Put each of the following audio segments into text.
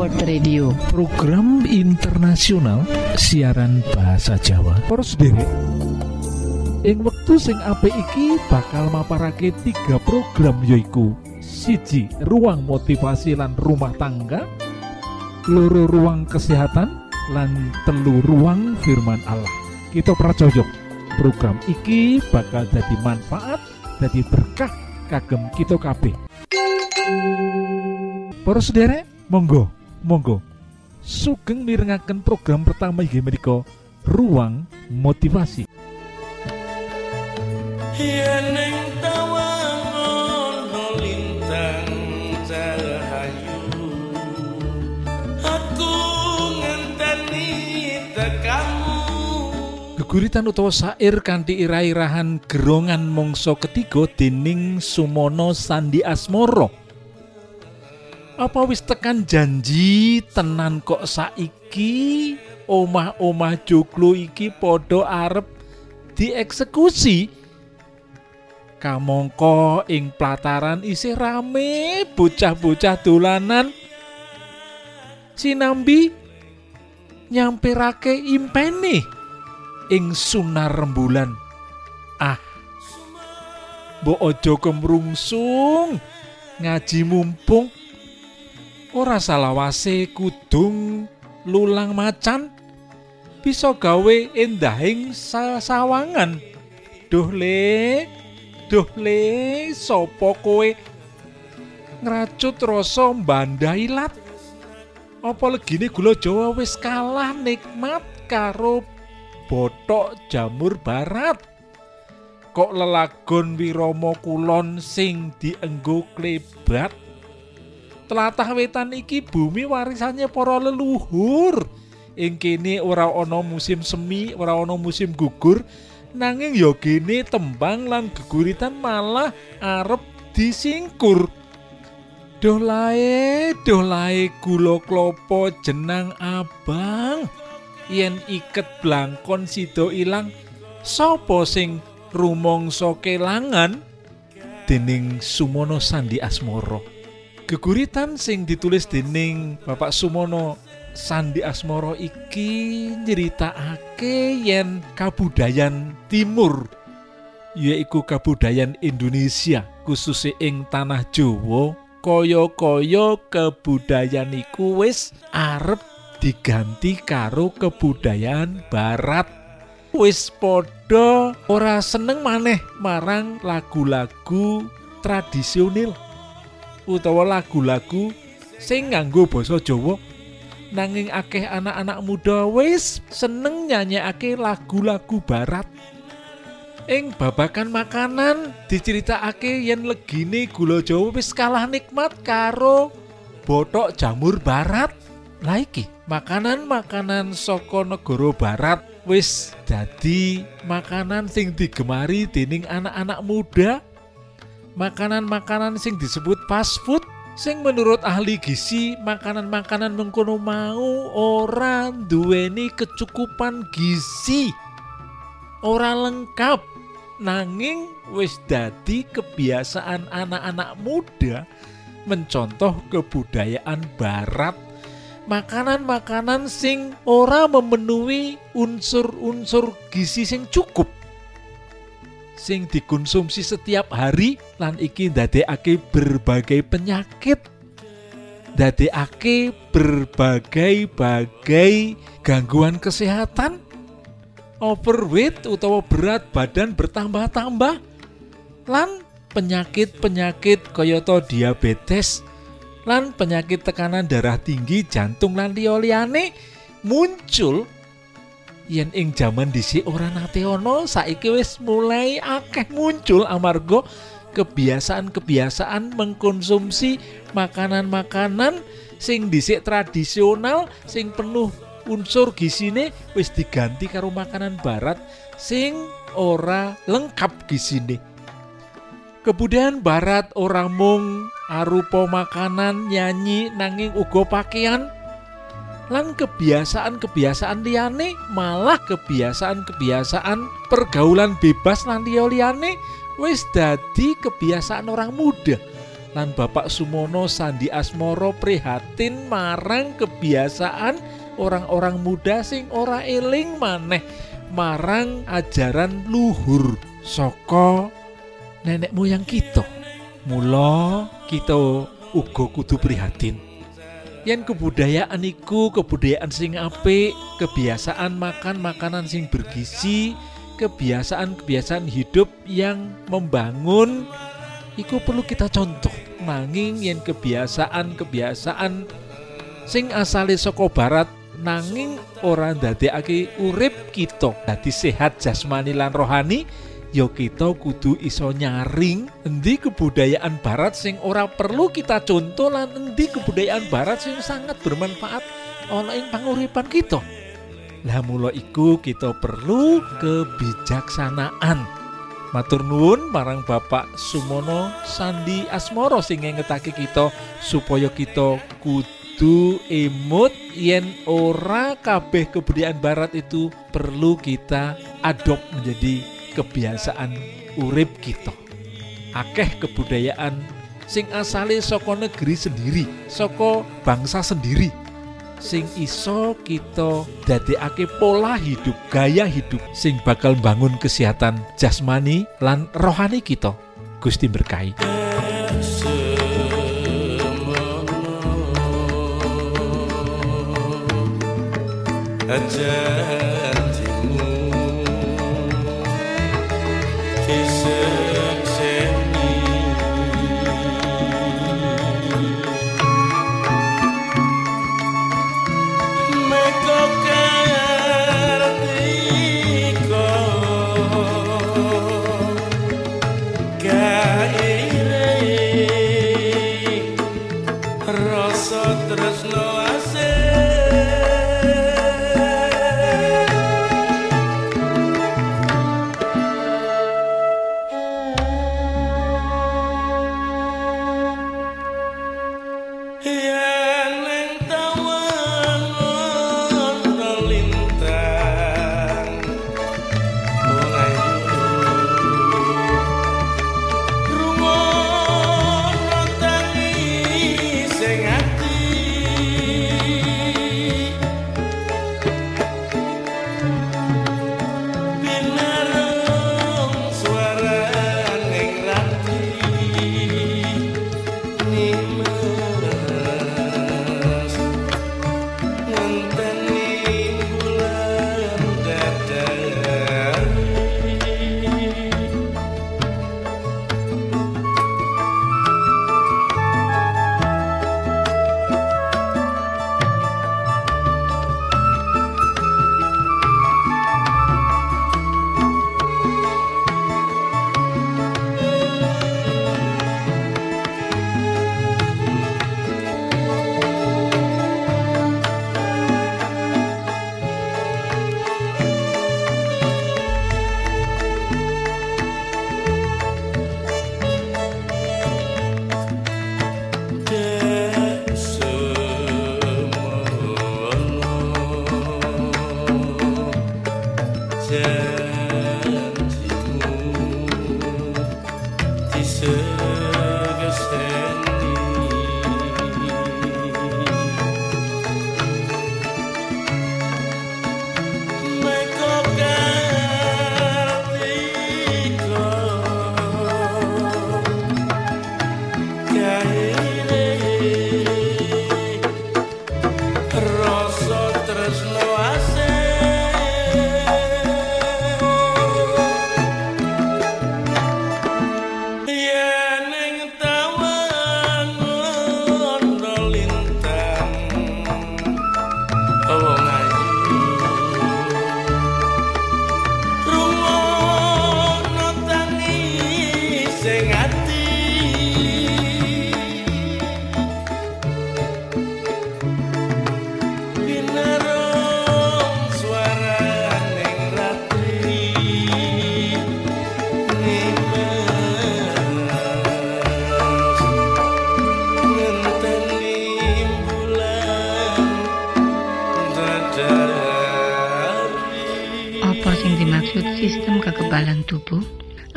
World Radio. Program internasional siaran bahasa Jawa. Poros sendiri ing wektu sing apik iki bakal maparake tiga program yoiku siji ruang motivasi lan rumah tangga. Loro ruang kesehatan. Lan telu ruang firman Allah. Kita pracojok program iki bakal jadi manfaat jadi berkah kagem kita kabeh. Para monggo monggo. Sugeng mirengaken program pertama inggih menika ruang motivasi. Yeneng geguritan utawa sair kanthi irah-irahan gerongan mangsa ketiga dening Sumono Sandi Asmoro apa wis tekan janji tenan kok saiki? Omah-omah joglo iki padha arep dieksekusi. Kamangka ing plataran isih rame bocah-bocah dolanan. Sinambi nyampirake impene ing sunar rembulan. Ah mbok aja kemrungsung ngaji mumpung ora salawase kudung lulang macan. Bisa gawe endahing sawangan. Duh le duh le sapa kowe? Ngracut rasa mbanda ilat apa legine gula jawa wis kalah nikmat karo botok jamur barat? Kok lelagon wirama kulon sing dienggo klebat tlatah wetan iki bumi warisannya para leluhur. Ing kene ora ana musim semi ora ana musim gugur nanging ya gene tembang lan geguritan malah arep disingkur. Dolae dolae gula klopo jenang abang. Yen iket blangkon sida ilang sapa sing rumangsa kelangan? Dening Sumono Sandi Asmoro geguritan sing ditulis dening Bapak Sumono Sandi Asmoro iki nyeritakake yen kabudayan timur yaiku kabudayan Indonesia khususnya ing tanah Jawa. Kaya-kaya kebudayan iku wis arep diganti karo kebudayaan barat. Wis padha ora seneng maneh marang lagu-lagu tradisional utawa lagu-lagu sing nganggo basa Jawa. Nanging akeh anak-anak muda wis seneng nyanyekake lagu-lagu barat. Ing babakan makanan diceritakake yen legine gula Jawa wis kalah nikmat karo botok jamur barat. Lah makanan-makanan saka negara barat wis dadi makanan sing digemari dening anak-anak muda makanan-makanan sing disebut fast food sing menurut ahli gizi makanan-makanan mengkono mau ora duweni kecukupan gizi. Ora lengkap. Nanging wis dadi kebiasaan anak-anak muda mencontoh kebudayaan barat. Makanan-makanan sing ora memenuhi unsur-unsur gizi sing cukup sing dikonsumsi setiap hari lan iki ndadekake berbagai penyakit. Ndadekake berbagai-bagai gangguan kesehatan. Overweight utawa berat badan bertambah-tambah. Lan penyakit-penyakit kayata diabetes. Lan penyakit tekanan darah tinggi jantung lan liyane muncul yen ing jaman dhisik ora nate ana saiki wis mulai akeh muncul amarga kebiasaan-kebiasaan mengkonsumsi makanan-makanan sing dhisik tradisional sing penuh unsur gisine wis diganti karo makanan barat sing ora lengkap gisine. Kebudayaan barat ora mung arupa makanan nyanyi nanging uga pakaian lan kebiasaan-kebiasaan liyane malah kebiasaan-kebiasaan pergaulan bebas lan liya-liyane wis dadi kebiasaan orang muda lan Bapak Sumono Sandi Asmoro prihatin marang kebiasaan orang-orang muda sing ora eling maneh marang ajaran luhur saka nenek moyang kita. Mula kita uga kudu prihatin. Yen kebudayaan iku kebudayaan sing apik, kebiasaan makan makanan sing bergizi, kebiasaan-kebiasaan hidup yang membangun iku perlu kita contoh. Nanging yen kebiasaan-kebiasaan sing asale saka barat nanging ora ndadekake urip kita dadi sehat jasmani lan rohani ya kita kudu iso nyaring endi kebudayaan barat sing ora perlu kita contoh lan endi kebudayaan barat sing sangat bermanfaat ana ing panguripan kita. Lah mula iku kita perlu kebijaksanaan. Matur nuwun marang Bapak Sumono Sandi Asmoro sing ngetake kita supaya kita kudu emut yen ora kabeh kebudayaan barat itu perlu kita adop menjadi kebiasaan urip kita. Akeh kebudayaan sing asale saka negeri sendiri saka bangsa sendiri. Sing iso kita dadekake pola hidup gaya hidup sing bakal bangun kesehatan jasmani lan rohani kita. Gusti berkahi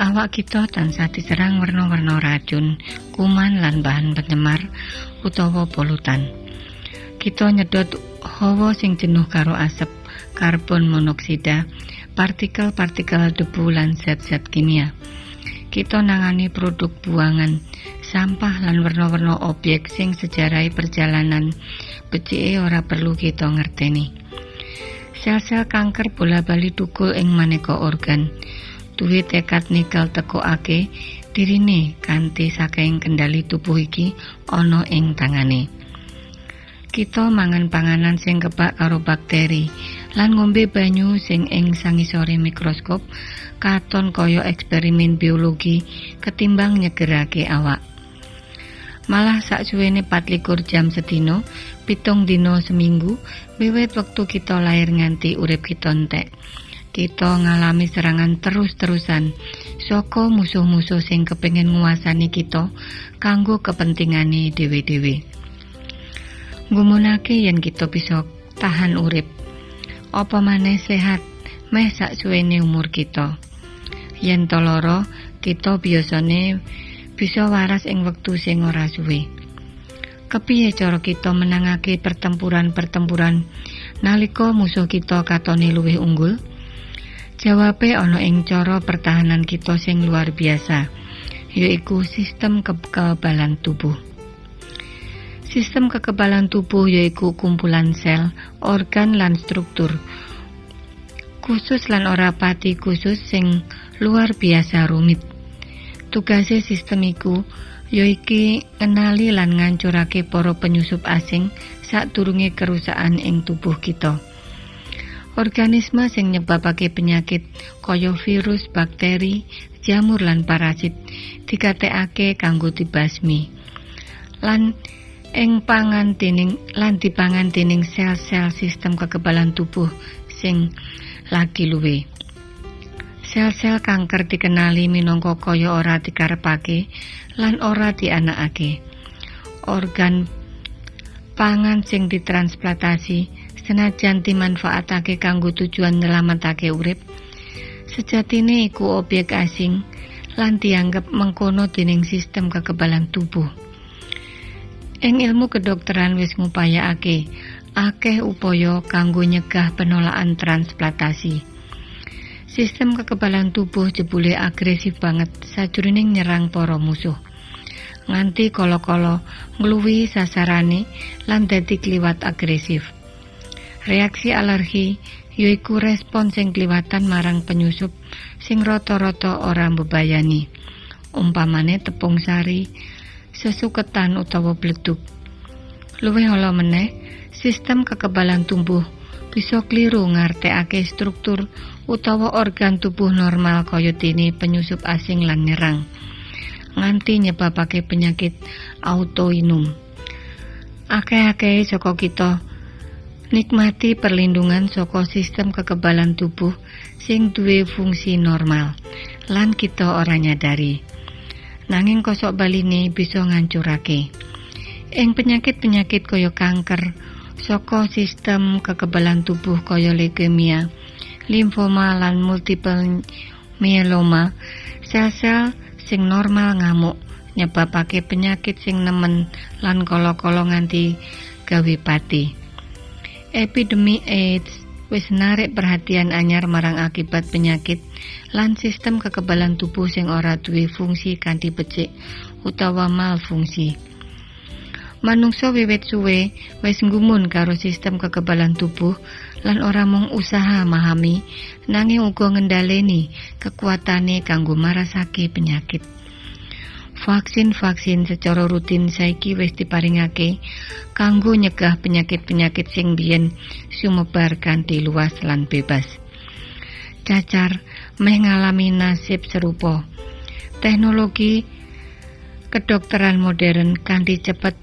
Awak kita tansah diserang werna-werna racun, kuman lan bahan pencemar utawa polutan. Kita nyedot hawa sing jenuh karo asap, karbon monoksida, partikel-partikel debu lan zat-zat kimia. Kita nangani produk buangan, sampah lan werna-werna objek sing sejarai perjalanan becike ora perlu kita ngerteni. Sel-sel kanker bola-bali tukul ing maneka organ. Duwe tekad nikel tekokake dirine kanthi saking kendali tubuh iki ana ing tangane. Kita mangan panganan sing kebak karo bakteri lan ngombe banyu sing ing sangisore mikroskop katon kaya eksperimen biologi ketimbang nyegerake awak. Malah sak suwene 24 jam sedina, pitung dino seminggu, wiwit wektu kita lahir nganti urip kita entek. Kita ngalami serangan terus-terusan saka musuh-musuh sing kepengin nguasani kita kanggo kepentingane dhewe-dhewe. Gumunake yen kita bisa tahan urip. Apa maneh sehat meh sak suwene umur kita. Yen to lara, kita biasane bisa waras ing wektu sing ora suwe. Kepiye cara kita menangake pertempuran-pertempuran nalika musuh kita katone luwih unggul? Jawabe ana ing cara pertahanan kita sing luar biasa, yaiku sistem kekebalan tubuh. Sistem kekebalan tubuh yaiku kumpulan sel, organ lan struktur khusus lan ora pati khusus sing luar biasa rumit. Tugase sistem iku yaiki kenali lan ngancurake para penyusup asing sadurunge kerusakan ing tubuh kita. Organisme sing nyebabake penyakit kaya virus, bakteri, jamur lan parasit dikatekake kanggo dibasmi. Lan ing pangan dening lan dipangan dening sel-sel sistem kekebalan tubuh sing lagi luwe. Sel-sel kanker dikenali minangka kaya ora dikarepake lan ora dianakake. Organ pangan sing ditransplantasi senajan dimanfaatake kanggo tujuan nyelametake urip. Sejatine iku objek asing lan dianggap mengkono dening sistem kekebalan tubuh. Ing ilmu kedokteran wis ngupayakake akeh upaya kanggo nyegah penolakan transplantasi. Sistem kekebalan tubuh jebule agresif banget sajroning nyerang para musuh. Nganti kala-kala ngluwi sasarane lan dadi kliwat agresif. Reaksi alergi yaiku respon sing kliwatan marang penyusup sing rata-rata ora mbebayani. Umpamane tepung sari, sesuketan utawa bleduk. Luwih ala meneh, sistem kekebalan tubuh bisa kliru ngartekake struktur utawa organ tubuh normal kaya dene penyusup asing lan nyerang. Nganti nyebabake penyakit autoimun. Akeh-akeh saka kita nikmati perlindungan saka sistem kekebalan tubuh sing duwe fungsi normal lan kita ora nyadari. nanging kosok baline bisa ngancurake. Ing penyakit-penyakit kaya kanker, saka sistem kekebalan tubuh kaya leukemia, limfoma lan multiple myeloma, sel-sel sing normal ngamuk nyebabake penyakit sing nemen lan kala-kala nganti gawe pati. Epidemi AIDS wis narik perhatian anyar marang akibat penyakit lan sistem kekebalan tubuh sing ora duwe fungsi kanthi becik utawa malfungsi. Manungsa wiwit suwe wis nggumun karo sistem kekebalan tubuh lan ora mung usaha memahami nanging uga ngendhaleni kekuatane kanggo marasake penyakit. Vaksin-vaksin secara rutin saiki wis diparingake kanggo nyegah penyakit-penyakit sing biyen sumebar kanthi luas lan bebas. Cacar meh ngalami nasib serupa. Teknologi kedokteran modern kanthi cepet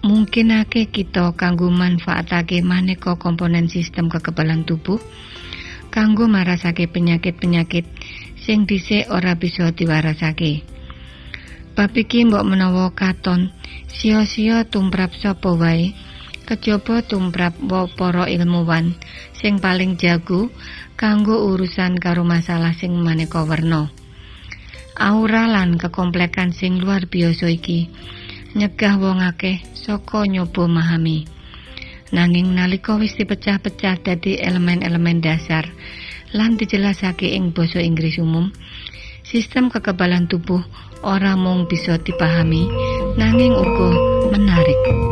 mungkinake kita kanggo manfaatake maneka komponen sistem kekebalan tubuh kanggo marasake penyakit-penyakit sing dhisik ora bisa diwarasake. Bab iki mbok menawa katon sia-sia tumrap sapa wae kejaba tumrap para ilmuwan sing paling jago kanggo urusan karo masalah sing maneka werna. Aura lan kekomplekan sing luar biasa iki nyegah wong akeh saka nyoba memahami. Nanging nalika wis dipecah-pecah dadi elemen-elemen dasar lan dijelasake ing basa Inggris umum, sistem kekebalan tubuh ora mung bisa dipahami, nanging uga menarik.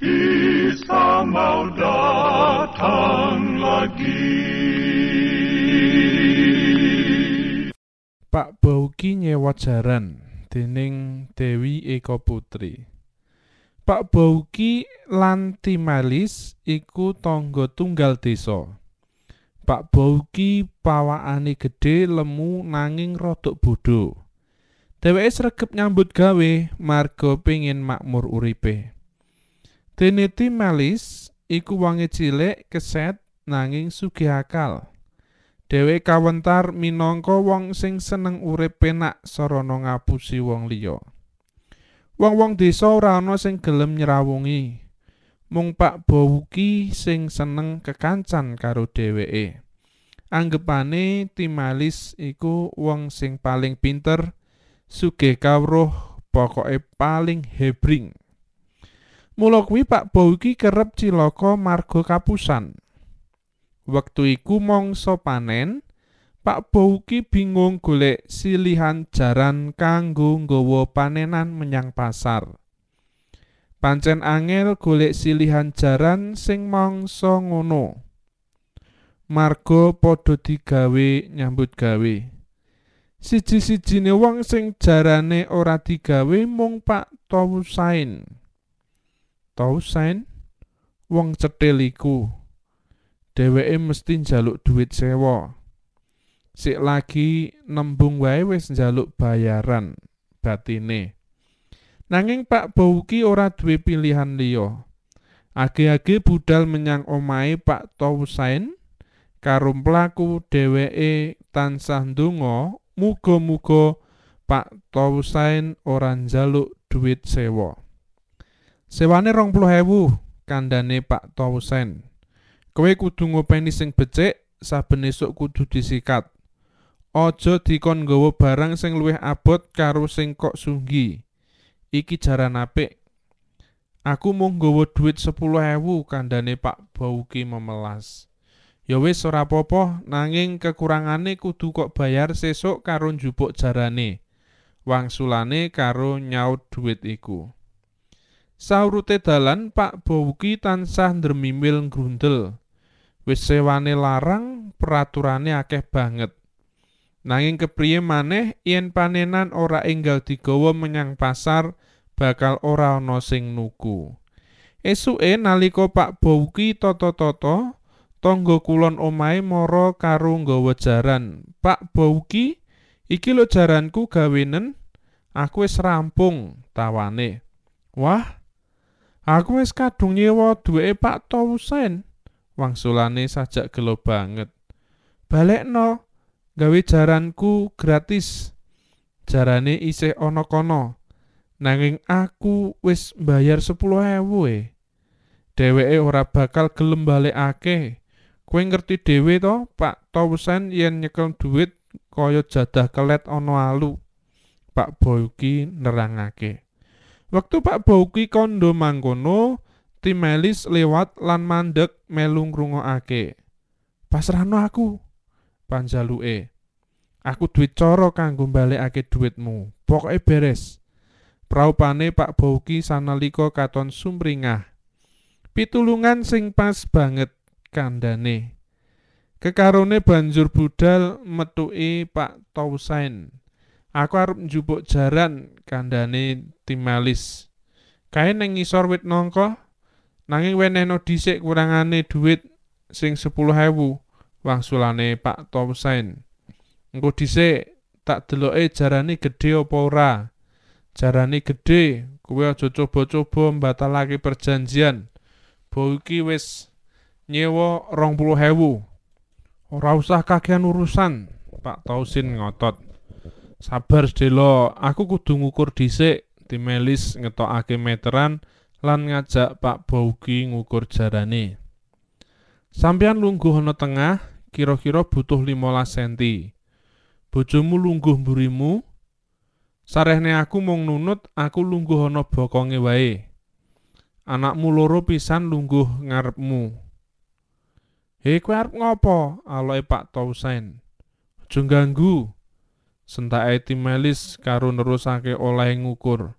Mau datang lagi. Pak Bauki nyewa jaran dening Dewi Eko Putri. Pak Bauki lan Timalis iku tangga tunggal desa. Pak Bauki pawakane gedhe lemu nanging rodok bodho. Dheweke sregep nyambut gawe marga pengin makmur uripe. Dene Timalis iku wangi cilik keset nanging sugih akal. Dhewe kawentar minangka wong sing seneng urip penak sarana ngapusi wong liya. Wong-wong desa ora ana sing gelem nyrawungi. Mung Pak Bowuki sing seneng kekancan karo dheweke. Anggepane Timalis iku wong sing paling pinter, sugih kawruh, pokoke paling hebring. Mula kuwi Pak Bowuki kerep cilaka marga kapusan. Wektu iku mangsa panen, Pak Bouki bingung golek silihan jaran kanggo nggawa panenan menyang pasar. Pancen angel golek silihan jaran sing mangsa ngono. Marga padha digawe nyambut gawe. Siji-sijine wong sing jarane ora digawe mung Pak Tausain. Tausain wong cethil iku. Dheweke mesti njaluk dhuwit sewa. Sik lagi nembung wae wis njaluk bayaran batine. Nanging Pak Bauki ora duwe pilihan liya. Age-age budal menyang omahe Pak Tausain karo mlaku dheweke tansah ndonga muga-muga Pak Tausain ora njaluk dhuwit sewa. Sewane 20.000 kandhane Pak Tausain. Kowe kudu ngopeni sing becik, saben esuk kudu disikat. Aja dikon nggawa barang sing luwih abot karo sing kok sunggi. Iki jaran apik. Aku mung nggawa dhuwit 10.000 kandhane Pak Bauki memelas. Ya wis ora apa-apa, nanging kekurangane kudu kok bayar sesuk karo njupuk jarane. Wangsulane karo nyaut dhuwit iku. Saurute dalan Pak Bauki tansah ndremimil grundel. Wis sewane larang, peraturane akeh banget. Nanging kepriye maneh yen panenan ora enggal digawa menyang pasar bakal ora ana sing nuku. Esuke nalika Pak Bauki toto-toto, tangga kulon omahe mara karo nggawa jaran. Pak Bauki, iki lho jaranku gawenen, aku wis rampung tawane. Wah, aku wis kadung nyewa duweke Pak Tausen. Wangsulane sajak gelo banget. Balekno, gawe jaranku gratis. Jarane isih ana kono. Nanging aku wis mbayar 10.000 e. Dheweke ora bakal gelem balekake. Kowe ngerti dhewe to, Pak Tausen yen nyekel duit kaya jadah kelet ana alu. Pak Boyki nerangake. Wektu Pak Boyki kondo mangkono, Timelis lewat lan mandek melu ngrungokake. Pasrahno aku, panjaluke. Aku duit cara kanggo balekake duitmu. Pokoke beres. Praupane Pak Bauki sanalika katon sumringah. Pitulungan sing pas banget kandhane. Kekarone banjur budal metuki Pak Tausain. Aku arep njupuk jaran kandhane Timalis. Kae ning ngisor wit nangka nanging wenehno dhisik kurangane duit sing 10.000 wangsulane Pak Tausain. Engko dhisik tak deloke jarane gedhe apa ora. Jarane gedhe, kowe aja coba-coba mbatalake perjanjian. Bau iki wis nyewa 20.000. Ora usah kakean urusan, Pak Tausin ngotot. Sabar Sedelo, aku kudu ngukur dhisik. Timelis ngetokake meteran lan ngajak Pak Bauki ngukur jarane. Sampeyan lungguh ana tengah, kira-kira butuh 15 cm. Bojomu lungguh mburimu. Sarehne aku mung nunut, aku lungguh ana bokonge wae. Anakmu loro pisan lungguh ngarepmu. He kowe arep ngopo? Aloke Pak Tausain. Aja ganggu. Sentake Timelis karo nerusake oleh ngukur.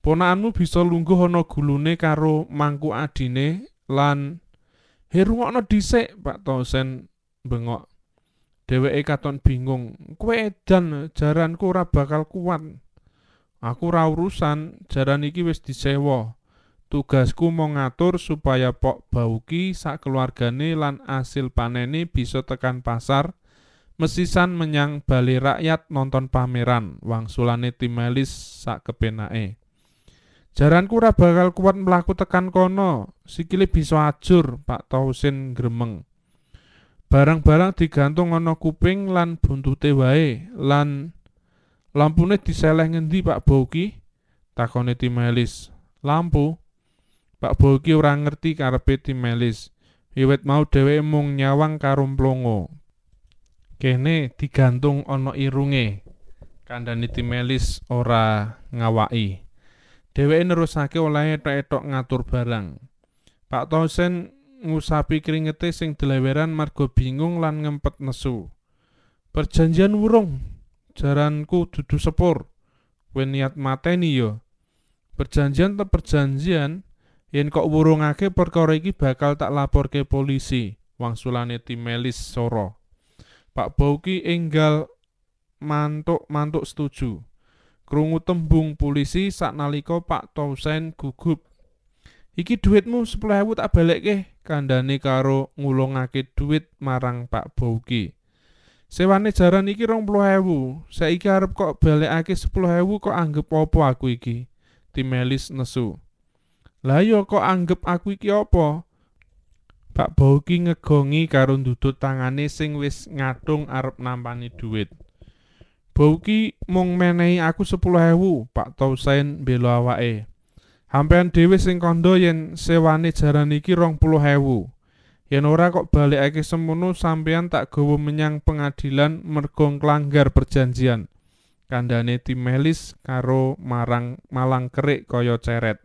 Ponakanmu bisa lungguh ana gulune karo mangku adine lan He rungokno dhisik, Pak Tausain bengok. Dheweke katon bingung. Kowe edan jaranku ora bakal kuat. Aku ora urusan, jaran iki wis disewa. Tugasku mau ngatur supaya Pok Bauki sak keluargane lan asil panene bisa tekan pasar mesisan menyang bali rakyat nonton pameran wangsulane Timelis sak kepenake. Jaranku ora bakal kuat mlaku tekan kono, sikile bisa ajur, Pak Tausin gremeng. Barang-barang digantung ana kuping lan buntute wae lan lampune diseleh ngendi Pak Bauki? Takone Timelis. Lampu. Pak Bauki ora ngerti karepe Timelis. Wiwit mau dheweke mung nyawang karo mlongo. Kene digantung ana irunge. Kandhane Timelis ora ngawaki. Dheweke nerusake oleh etok-etok ngatur barang. Pak Tosen ngusapi kringete sing deleweran marga bingung lan ngempet nesu. Perjanjian wurung, jaranku dudu sepur. Kowe niat mateni yo. Perjanjian te perjanjian, yen kok wurungake perkara iki bakal tak laporke polisi. Wangsulane Timelis Soro. Pak Bauki enggal mantuk-mantuk setuju. Krungu tembung polisi saknalika Pak Tausen gugup. Iki duitmu 10.000 tak balekke kandhane karo ngulungake duit marang Pak Bauki. Sewane jaran iki 20.000. Saiki arep kok balekake 10.000 kok anggap apa aku iki? Timelis nesu. Lah ya kok anggap aku iki apa? Pak Bauki ngegongi karo ndudut tangane sing wis ngadung arep nampani duit. Bauki mung menehi aku 10.000, Pak Tausain bela awake. Hampean dhewe sing kandha yen sewane jaran iki 20.000. Yen ora kok balekake semono sampean tak gawa menyang pengadilan mergo nglanggar perjanjian. Kandhane Timelis karo marang Malang Kerik kaya ceret.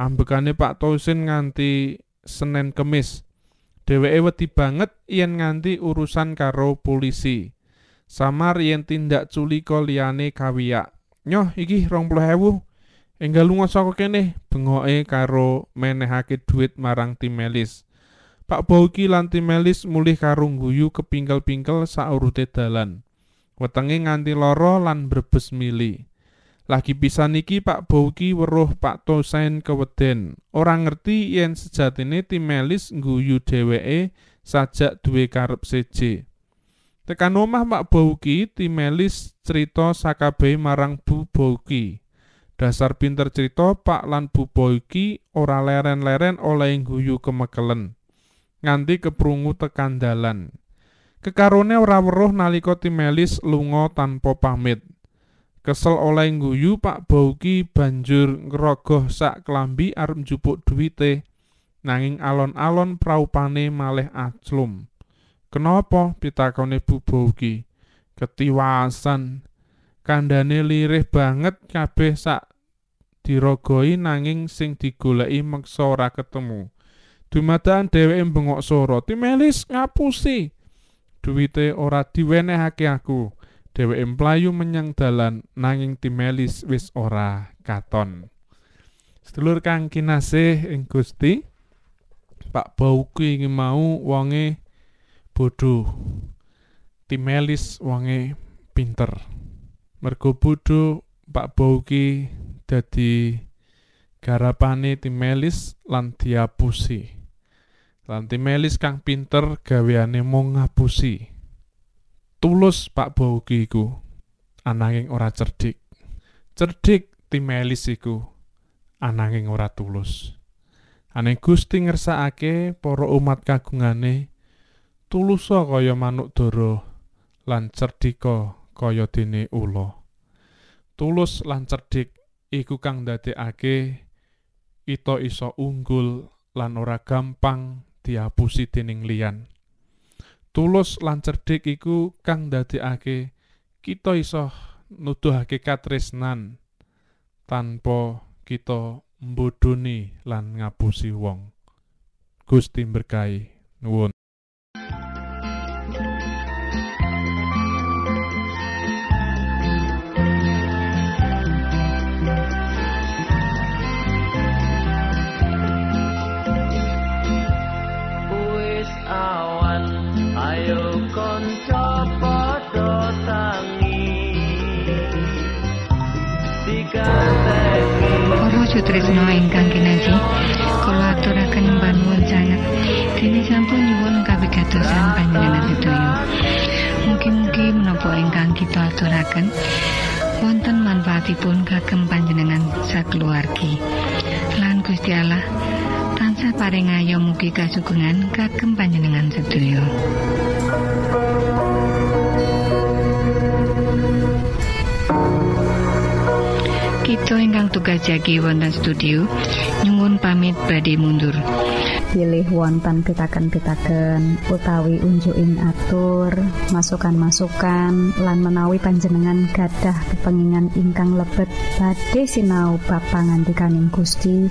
Ambekane Pak Tausin nganti Senin Kemis. Dheweke wedi banget yen nganti urusan karo polisi. Samar yen tindak culika liyane kawiyak. Nyoh iki 20.000. Enggal lunga saka kene bengoke karo menehake duit marang Timelis. Pak Bauki lan Timelis mulih karo guyu kepingkel-pingkel saurute dalan. Wetenge nganti lara lan brebes mili. Lagi pisan iki Pak Bauki weruh Pak Tosain keweden. Ora ngerti yen sejatine Timelis guyu dheweke sajak duwe karep seje. Tekan omah Pak Bauki, Timelis cerita sakabehe marang Bu Bauki. Dasar pinter cerita Pak lan Bu Bauki ora leren-leren oleh guyu kemekelen. Nganti keprungu tekan dalan. Kekarone ora weruh nalika Timelis lunga tanpa pamit. Kesel oleh guyu Pak Bauki banjur ngerogoh sak klambi arep njupuk duwite. Nanging alon-alon praupane malih aclum. Kenapa pitakone Bu Bauki? Ketiwasan. Kandhane lirih banget kabeh sak dirogoi nanging sing digoleki meksa ora ketemu. Dumadakan dheweke bengok soro, "Timelis ngapusi." Duwite ora diwenehake aku. Dheweke mlayu menyang dalan nanging Timelis wis ora katon. Sedulur kang kinasih ing Gusti, Pak Bauki iki mau wonge bodho. Timelis wonge pinter. Mergo bodho Pak Bauki dadi garapane Timelis lan diapusi. Lan Timelis kang pinter gaweane mung ngapusi. Tulus Pak Bauki iku ananging ora cerdik. Cerdik Timelis iku ananging ora tulus. Ane Gusti ngersakake para umat kagungane tulusa kaya manuk dara lan cerdika kaya dene ula. Tulus lan cerdik iku kang ndadekake kita iso unggul lan ora gampang diapusi dening liyan. Tulus lan cerdik iku kang ndadekake kita iso nuduhake katresnan tanpa kita mbodoni lan ngapusi wong. Gusti berkahi nuwun. Sutrisno ingkang kinaji, kula aturaken panuwun sanget dene sampun nyuwun kawigatosan panjenengan sedaya. Mugi-mugi menapa ingkang kita aturaken wonten manfaatipun kagem panjenengan sakeluargi. Lan Gusti Allah tansah paring ayo mugi kasugengan kagem panjenengan sedaya. Kita ingkang tugas jagi wonten studio nyuwun pamit badhe mundur. pilih wonten pitaken-pitaken utawi unjuking atur masukan-masukan lan menawi panjenengan gadah kepengingan ingkang lebet badhe sinau bab pangantikaning Gusti.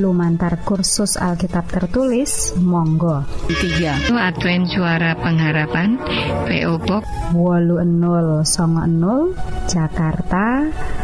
Lumantar kursus Alkitab tertulis monggo. 3 Itu Advent Suara Pengharapan PO Box 80 Jakarta